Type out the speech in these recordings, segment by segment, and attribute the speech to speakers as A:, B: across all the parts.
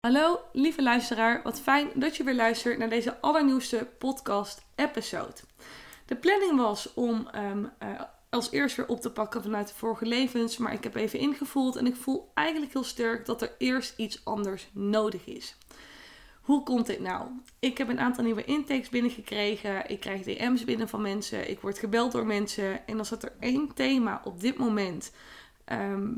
A: Hallo lieve luisteraar, wat fijn dat je weer luistert naar deze allernieuwste podcast-episode. De planning was om ehm, eh, als eerst weer op te pakken vanuit de vorige levens, maar ik heb even ingevoeld en ik voel eigenlijk heel sterk dat er eerst iets anders nodig is. Hoe komt dit nou? Ik heb een aantal nieuwe intakes binnengekregen. Ik krijg DM's binnen van mensen. Ik word gebeld door mensen. En als er één thema op dit moment ehm,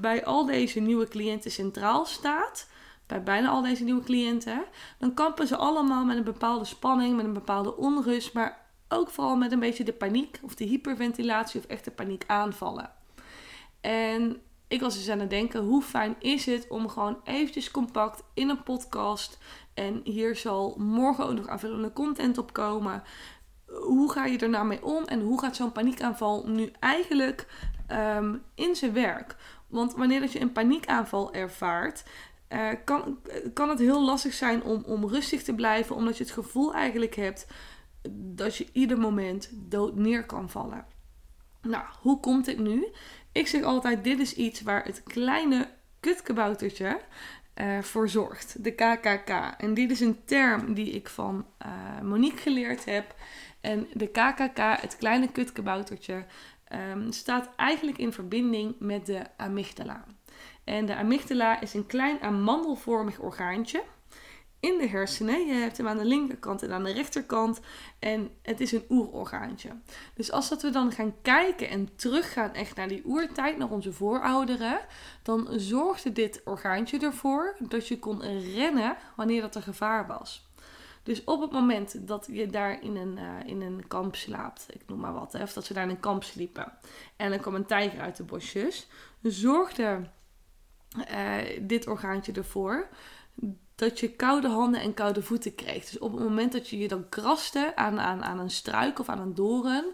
A: bij al deze nieuwe cliënten centraal staat, bij bijna al deze nieuwe cliënten, dan kampen ze allemaal met een bepaalde spanning, met een bepaalde onrust, maar ook vooral met een beetje de paniek of de hyperventilatie of echte paniekaanvallen. En ik was dus aan het denken, hoe fijn is het om gewoon eventjes compact in een podcast, en hier zal morgen ook nog aanvullende content op komen. Hoe ga je er nou mee om en hoe gaat zo'n paniekaanval nu eigenlijk ehm, in zijn werk? Want wanneer dat je een paniekaanval ervaart, uh, kan, kan het heel lastig zijn om, om rustig te blijven, omdat je het gevoel eigenlijk hebt dat je ieder moment dood neer kan vallen. Nou, hoe komt dit nu? Ik zeg altijd: dit is iets waar het kleine kutkaboutertje uh, voor zorgt. De KKK. En dit is een term die ik van Monique geleerd heb. En de KKK, het kleine kutkaboutertje, um, staat eigenlijk in verbinding met de amygdala. En de amygdala is een klein amandelvormig orgaantje in de hersenen. Je hebt hem aan de linkerkant en aan de rechterkant. En het is een oerorgaantje. Dus als dat we dan gaan kijken en teruggaan echt naar die oertijd, naar onze voorouderen, dan zorgde dit orgaantje ervoor dat je kon rennen wanneer dat er gevaar was. Dus op het moment dat je daar in een, uh, in een kamp slaapt, ik noem maar wat, hè, of dat ze daar in een kamp sliepen en er kwam een tijger uit de bosjes, zorgde uh, dit orgaantje ervoor dat je koude handen en koude voeten kreeg. Dus op het moment dat je je dan kraste aan, aan, aan een struik of aan een doren,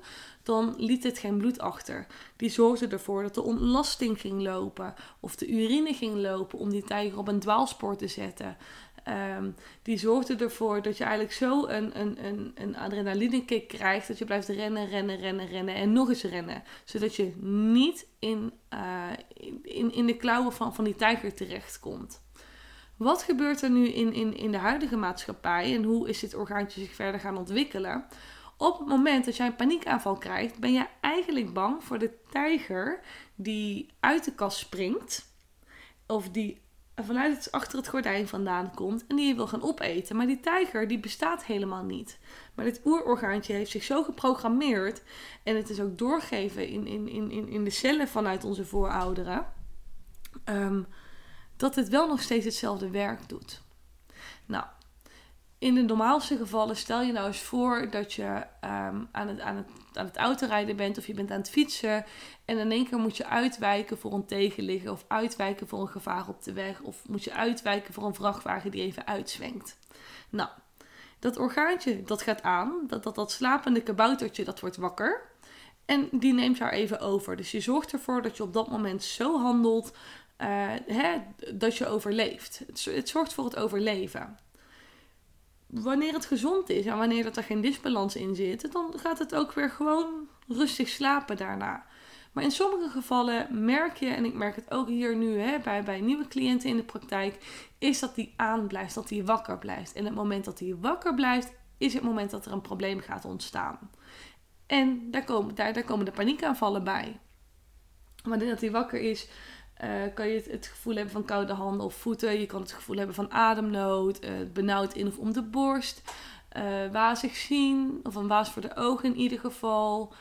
A: dan liet het geen bloed achter. Die zorgde ervoor dat de ontlasting ging lopen of de urine ging lopen om die tijger op een dwaalspoor te zetten. Um, die zorgde ervoor dat je eigenlijk zo een, een, een, een adrenaline kick krijgt dat je blijft rennen, rennen, rennen, rennen en nog eens rennen. Zodat je niet in, uh, in, in de klauwen van, van die tijger terechtkomt. Wat gebeurt er nu in, in, in de huidige maatschappij en hoe is dit orgaantje zich verder gaan ontwikkelen? Op het moment dat jij een paniekaanval krijgt, ben je eigenlijk bang voor de tijger die uit de kast springt. Of die vanuit het, achter het gordijn vandaan komt en die je wil gaan opeten. Maar die tijger die bestaat helemaal niet. Maar dit oerorgaantje heeft zich zo geprogrammeerd en het is ook doorgegeven in, in, in, in de cellen vanuit onze voorouderen. Um, dat het wel nog steeds hetzelfde werk doet. Nou, in de normaalste gevallen stel je nou eens voor dat je um, aan, het, aan, het, aan het autorijden bent of je bent aan het fietsen en in één keer moet je uitwijken voor een tegenligger of uitwijken voor een gevaar op de weg of moet je uitwijken voor een vrachtwagen die even uitzwenkt. Nou, dat orgaantje dat gaat aan, dat, dat, dat slapende kaboutertje dat wordt wakker en die neemt jou even over. Dus je zorgt ervoor dat je op dat moment zo handelt uh, hè, dat je overleeft. Het, zorgt voor het overleven. Wanneer het gezond is en wanneer dat er geen disbalans in zit, dan gaat het ook weer gewoon rustig slapen daarna. Maar in sommige gevallen merk je, en ik merk het ook hier nu hè, bij, bij nieuwe cliënten in de praktijk, is dat die aanblijft, dat die wakker blijft. En het moment dat die wakker blijft, is het moment dat er een probleem gaat ontstaan. En daar komen, daar, daar komen de paniekaanvallen bij. Wanneer dat die wakker is, uh, kan je het, gevoel hebben van koude handen of voeten. Je kan het gevoel hebben van ademnood, uh, benauwd in of om de borst. Uh, wazig zien of een waas voor de ogen in ieder geval.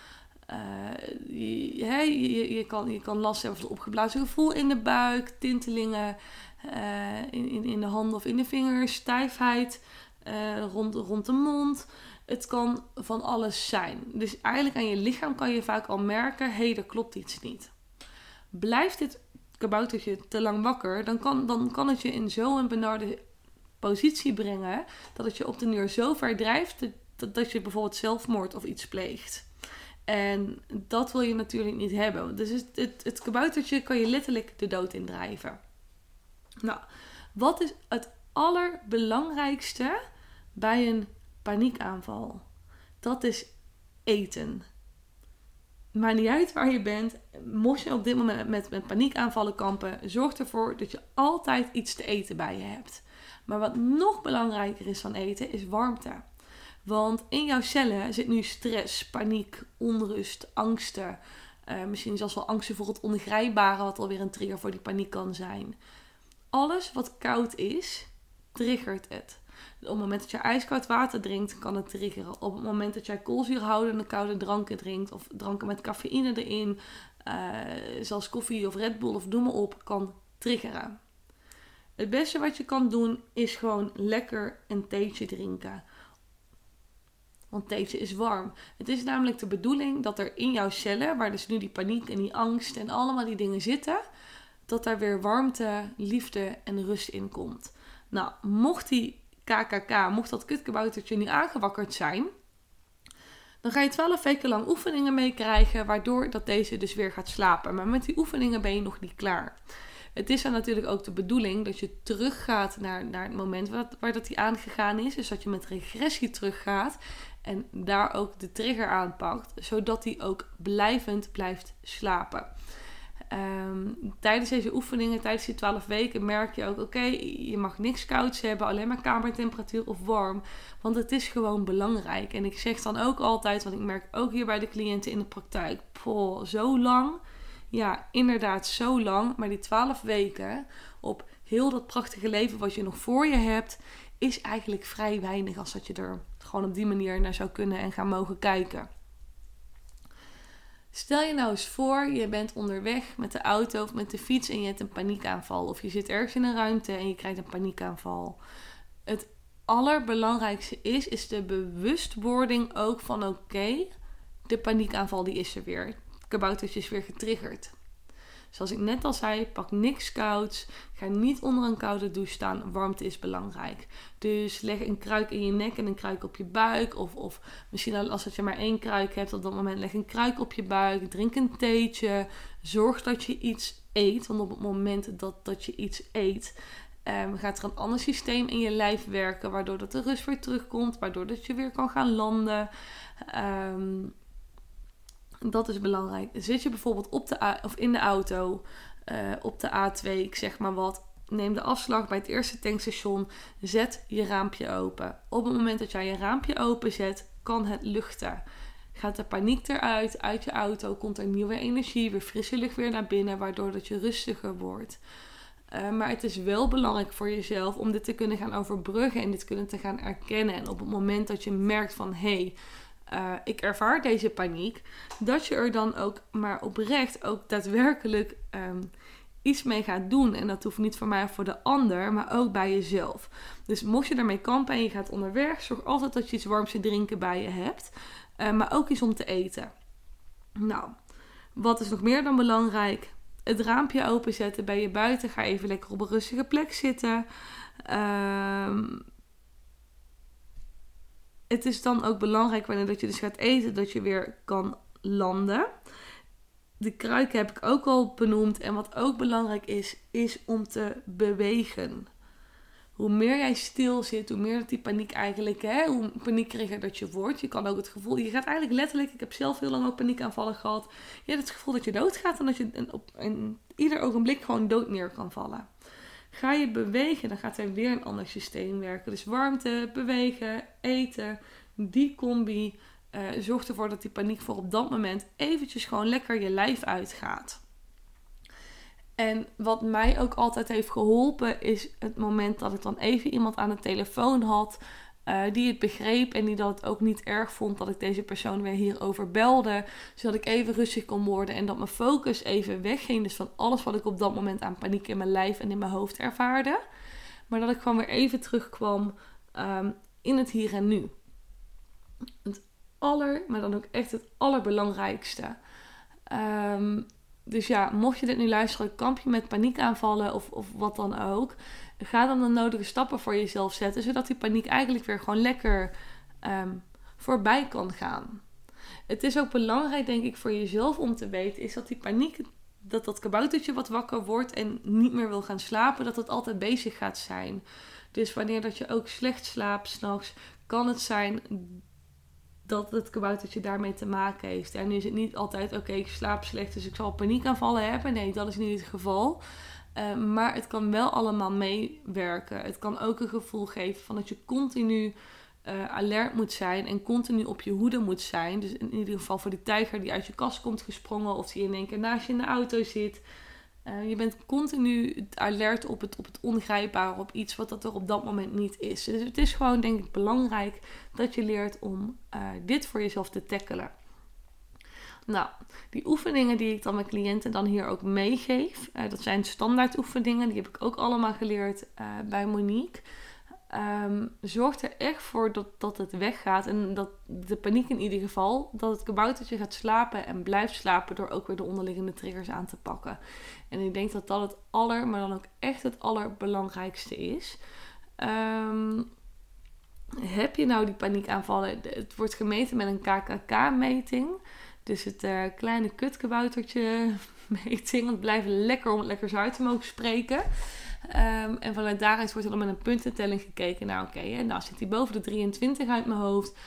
A: Je, je, je, kan, je kan last hebben van opgeblazen gevoel in de buik, tintelingen in, in, in de handen of in de vingers, stijfheid rond, rond de mond. Het kan van alles zijn. Dus eigenlijk aan je lichaam kan je vaak al merken: hé, hey, er klopt iets niet. Blijft dit kaboutertje te lang wakker, dan kan, dan kan het je in zo'n benarde positie brengen dat het je op de duur zo ver drijft dat, dat je bijvoorbeeld zelfmoord of iets pleegt. En dat wil je natuurlijk niet hebben. Dus het, het, het kaboutertje kan je letterlijk de dood indrijven. Nou, wat is het allerbelangrijkste bij een paniekaanval? Dat is eten. Maakt niet uit waar je bent. Mocht je op dit moment met, met paniekaanvallen kampen, zorg ervoor dat je altijd iets te eten bij je hebt. Maar wat nog belangrijker is dan eten, is warmte. Want in jouw cellen zit nu stress, paniek, onrust, angsten. Uh, misschien zelfs wel angsten voor het ongrijpbare, wat alweer een trigger voor die paniek kan zijn. Alles wat koud is, triggert het. Op het moment dat je ijskoud water drinkt, kan het triggeren. Op het moment dat jij koolzuurhoudende koude dranken drinkt, of dranken met cafeïne erin, uh, zoals koffie of Red Bull of doe maar op, kan triggeren. Het beste wat je kan doen is gewoon lekker een theetje drinken. Want theetje is warm. Het is namelijk de bedoeling dat er in jouw cellen, waar dus nu die paniek en die angst en allemaal die dingen zitten, dat daar weer warmte, liefde en rust in komt. Nou, mocht die KKK, mocht dat kutkaboutertje nu aangewakkerd zijn, dan ga je 12 weken lang oefeningen meekrijgen, waardoor dat deze dus weer gaat slapen. Maar met die oefeningen ben je nog niet klaar. Het is dan natuurlijk ook de bedoeling dat je teruggaat naar, naar het moment waar, waar dat die aangegaan is. Dus dat je met regressie teruggaat en daar ook de trigger aanpakt, zodat die ook blijvend blijft slapen. Ehm, tijdens deze oefeningen, tijdens die 12 weken, merk je ook: oké, je mag niks kouds hebben, alleen maar kamertemperatuur of warm. Want het is gewoon belangrijk. En ik zeg dan ook altijd, want ik merk ook hier bij de cliënten in de praktijk: poh, zo lang. Ja, inderdaad, zo lang. Maar die 12 weken op heel dat prachtige leven wat je nog voor je hebt, is eigenlijk vrij weinig als dat je er gewoon op die manier naar zou kunnen en gaan mogen kijken. Stel je nou eens voor, je bent onderweg met de auto of met de fiets en je hebt een paniekaanval. Of je zit ergens in een ruimte en je krijgt een paniekaanval. Het allerbelangrijkste is, is de bewustwording ook van oké, de paniekaanval die is er weer. Het kaboutertje is weer getriggerd. Zoals ik net al zei, pak niks kouds. Ga niet onder een koude douche staan. Warmte is belangrijk. Dus leg een kruik in je nek en een kruik op je buik. Of, of misschien als je maar één kruik hebt, op dat moment leg een kruik op je buik. Drink een theetje. Zorg dat je iets eet. Want op het moment dat, dat je iets eet, um, gaat er een ander systeem in je lijf werken. Waardoor dat de rust weer terugkomt. Waardoor dat je weer kan gaan landen. Um, dat is belangrijk. Zit je bijvoorbeeld op de of in de auto uh, op de A2, ik zeg maar wat. Neem de afslag bij het eerste tankstation. Zet je raampje open. Op het moment dat jij je raampje open zet, kan het luchten. Gaat de paniek eruit uit je auto, komt er nieuwe energie, weer frisse lucht weer naar binnen, waardoor dat je rustiger wordt. Uh, maar het is wel belangrijk voor jezelf om dit te kunnen gaan overbruggen en dit kunnen te gaan erkennen. En op het moment dat je merkt van hé, hey, uh, ik ervaar deze paniek, dat je er dan ook maar oprecht ook daadwerkelijk um, iets mee gaat doen. En dat hoeft niet voor mij of voor de ander, maar ook bij jezelf. Dus mocht je daarmee kampen en je gaat onderweg, zorg altijd dat je iets warms te drinken bij je hebt, uh, maar ook iets om te eten. Nou, wat is nog meer dan belangrijk? Het raampje openzetten. Ben je buiten? Ga even lekker op een rustige plek zitten. Uh, het is dan ook belangrijk wanneer dat je dus gaat eten, dat je weer kan landen. De kruiken heb ik ook al benoemd. En wat ook belangrijk is, is om te bewegen. Hoe meer jij stil zit, hoe meer dat die paniek eigenlijk, hè, hoe paniekiger dat je wordt. Je kan ook het gevoel, je gaat eigenlijk letterlijk, ik heb zelf heel lang ook paniekaanvallen gehad. Je hebt het gevoel dat je doodgaat en dat je op in ieder ogenblik gewoon dood neer kan vallen. Ga je bewegen, dan gaat er weer een ander systeem werken. Dus warmte, bewegen, eten, die combi uh, zorgt ervoor dat die paniek voor op dat moment eventjes gewoon lekker je lijf uitgaat. En wat mij ook altijd heeft geholpen is het moment dat ik dan even iemand aan de telefoon had uh, die het begreep en die dat ook niet erg vond dat ik deze persoon weer hierover belde. Zodat ik even rustig kon worden en dat mijn focus even wegging. Dus van alles wat ik op dat moment aan paniek in mijn lijf en in mijn hoofd ervaarde. Maar dat ik gewoon weer even terugkwam um, in het hier en nu. Het aller, maar dan ook echt het allerbelangrijkste. Um, dus ja, mocht je dit nu luisteren, kamp je met paniekaanvallen of, of wat dan ook. Ga dan de nodige stappen voor jezelf zetten, zodat die paniek eigenlijk weer gewoon lekker um, voorbij kan gaan. Het is ook belangrijk, denk ik, voor jezelf om te weten, is dat die paniek, dat dat kaboutertje wat wakker wordt en niet meer wil gaan slapen, dat het altijd bezig gaat zijn. Dus wanneer dat je ook slecht slaapt s'nachts, kan het zijn dat het kaboutertje daarmee te maken heeft. En nu is het niet altijd, oké, ik slaap slecht, dus ik zal paniekaanvallen hebben. Nee, dat is niet het geval. Uh, maar het kan wel allemaal meewerken. Het kan ook een gevoel geven van dat je continu uh, alert moet zijn en continu op je hoede moet zijn. Dus in ieder geval voor die tijger die uit je kast komt gesprongen of die in één keer naast je in de auto zit. Uh, je bent continu alert op het, op het ongrijpbare, op iets wat dat er op dat moment niet is. Dus het is gewoon, denk ik, belangrijk dat je leert om dit voor jezelf te tackelen. Nou, die oefeningen die ik dan mijn cliënten dan hier ook meegeef, uh, dat zijn standaard oefeningen. Die heb ik ook allemaal geleerd bij Monique. Um, zorg er echt voor dat, dat het weggaat. En dat de paniek in ieder geval. Dat het kaboutertje gaat slapen en blijft slapen. Door ook weer de onderliggende triggers aan te pakken. En ik denk dat dat het aller, maar dan ook echt het allerbelangrijkste is. Um, heb je nou die paniekaanvallen? Het wordt gemeten met een KKK-meting. Dus het uh, kleine kutkaboutertje meting. Het blijft lekker om het lekker uit te mogen spreken. Um, en vanuit daaruit wordt er dan met een puntentelling gekeken. Nou, oké, okay, nou zit hij boven de 23 uit mijn hoofd.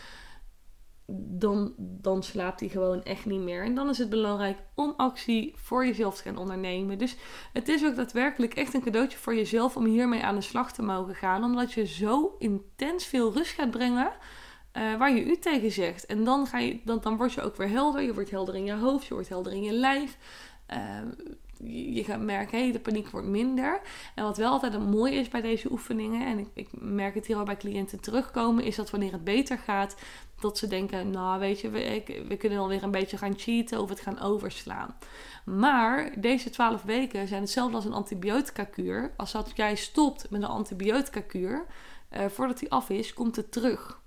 A: Dan, dan slaapt hij gewoon echt niet meer. En dan is het belangrijk om actie voor jezelf te gaan ondernemen. Dus het is ook daadwerkelijk echt een cadeautje voor jezelf om hiermee aan de slag te mogen gaan. Omdat je zo intens veel rust gaat brengen. Uh, waar je u tegen zegt. En dan, ga je, dan, dan word je ook weer helder. Je wordt helder in je hoofd, je wordt helder in je lijf. Uh, je gaat merken, hey, de paniek wordt minder. En wat wel altijd een mooi is bij deze oefeningen, en ik, ik merk het hier al bij cliënten terugkomen, is dat wanneer het beter gaat, dat ze denken, nou weet je, we, we kunnen alweer een beetje gaan cheaten of het gaan overslaan. Maar deze 12 weken zijn hetzelfde als een antibiotica-kuur. Als dat jij stopt met een antibiotica-kuur, uh, voordat die af is, komt het terug.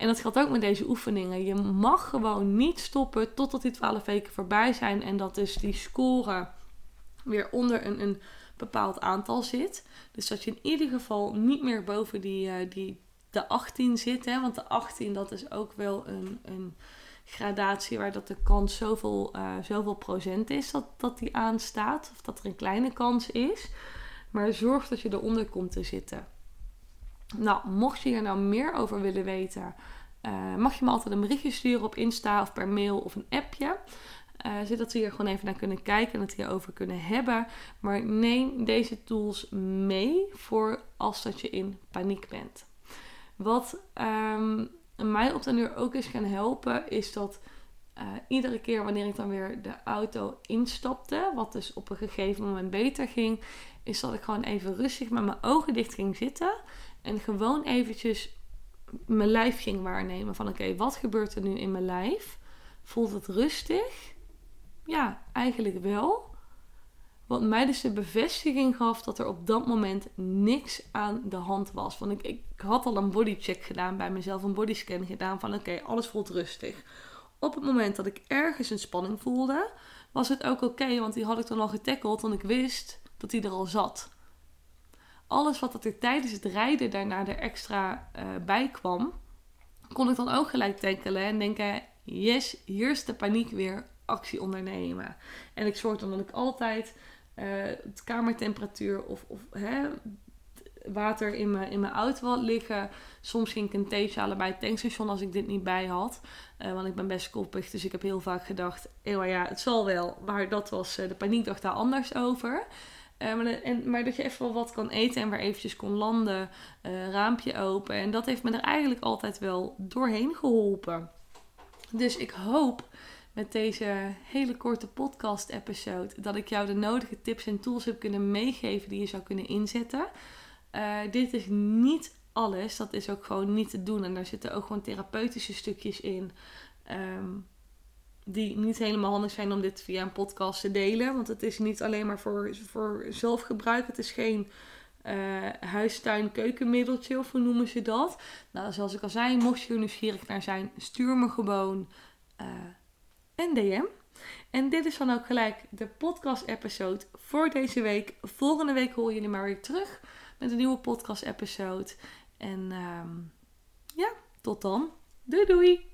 A: En dat geldt ook met deze oefeningen. Je mag gewoon niet stoppen totdat die 12 weken voorbij zijn. En dat is die score weer onder een, een bepaald aantal zit. Dus dat je in ieder geval niet meer boven die, uh, die, de 18 zit. Hè? Want de 18 dat is ook wel een, een gradatie waar dat de kans zoveel, uh, zoveel procent is dat, dat die aanstaat. Of dat er een kleine kans is. Maar zorg dat je eronder komt te zitten. Nou, mocht je hier nou meer over willen weten, uh, mag je me altijd een berichtje sturen op Insta of per mail of een appje. Uh, zodat we hier gewoon even naar kunnen kijken en het hierover kunnen hebben. Maar neem deze tools mee voor als dat je in paniek bent. Wat um, mij op de uur ook eens gaan helpen, is dat uh, iedere keer wanneer ik dan weer de auto instapte, wat dus op een gegeven moment beter ging, is dat ik gewoon even rustig met mijn ogen dicht ging zitten en gewoon eventjes mijn lijf ging waarnemen. Van oké, wat gebeurt er nu in mijn lijf? Voelt het rustig? Ja, eigenlijk wel. Wat mij dus de bevestiging gaf dat er op dat moment niks aan de hand was. Want ik, ik had al een bodycheck gedaan bij mezelf, een bodyscan gedaan van oké, alles voelt rustig. Op het moment dat ik ergens een spanning voelde, was het ook oké, want die had ik dan al getackeld, want ik wist dat die er al zat. Alles wat er tijdens het rijden daarna er extra uh, bij kwam, kon ik dan ook gelijk tackelen en denken: yes, hier is de paniek weer actie ondernemen. En ik zorg dan dat ik altijd uh, het kamertemperatuur of, of hè, water in mijn, in mijn auto had liggen. Soms ging ik een theetje halen bij het tankstation als ik dit niet bij had. Uh, want ik ben best koppig, dus ik heb heel vaak gedacht... Oh ja, het zal wel. Maar dat was, de paniek dacht daar anders over. Uh, maar, en, maar, dat je even wel wat kan eten en weer eventjes kon landen. raampje open. En dat heeft me er eigenlijk altijd wel doorheen geholpen. Dus ik hoop met deze hele korte podcast-episode dat ik jou de nodige tips en tools heb kunnen meegeven die je zou kunnen inzetten. Uh, dit is niet alles, dat is ook gewoon niet te doen. En daar zitten ook gewoon therapeutische stukjes in. Um, die niet helemaal handig zijn om dit via een podcast te delen. Want het is niet alleen maar voor, voor zelfgebruik. Het is geen uh, huistuin keukenmiddeltje of hoe noemen ze dat. Nou, zoals ik al zei, mocht je er nieuwsgierig naar zijn, stuur me gewoon uh, en DM. En dit is dan ook gelijk de podcast-episode voor deze week. Volgende week hoor jullie maar weer terug met een nieuwe podcast-episode. En um, ja, tot dan. Doei doei!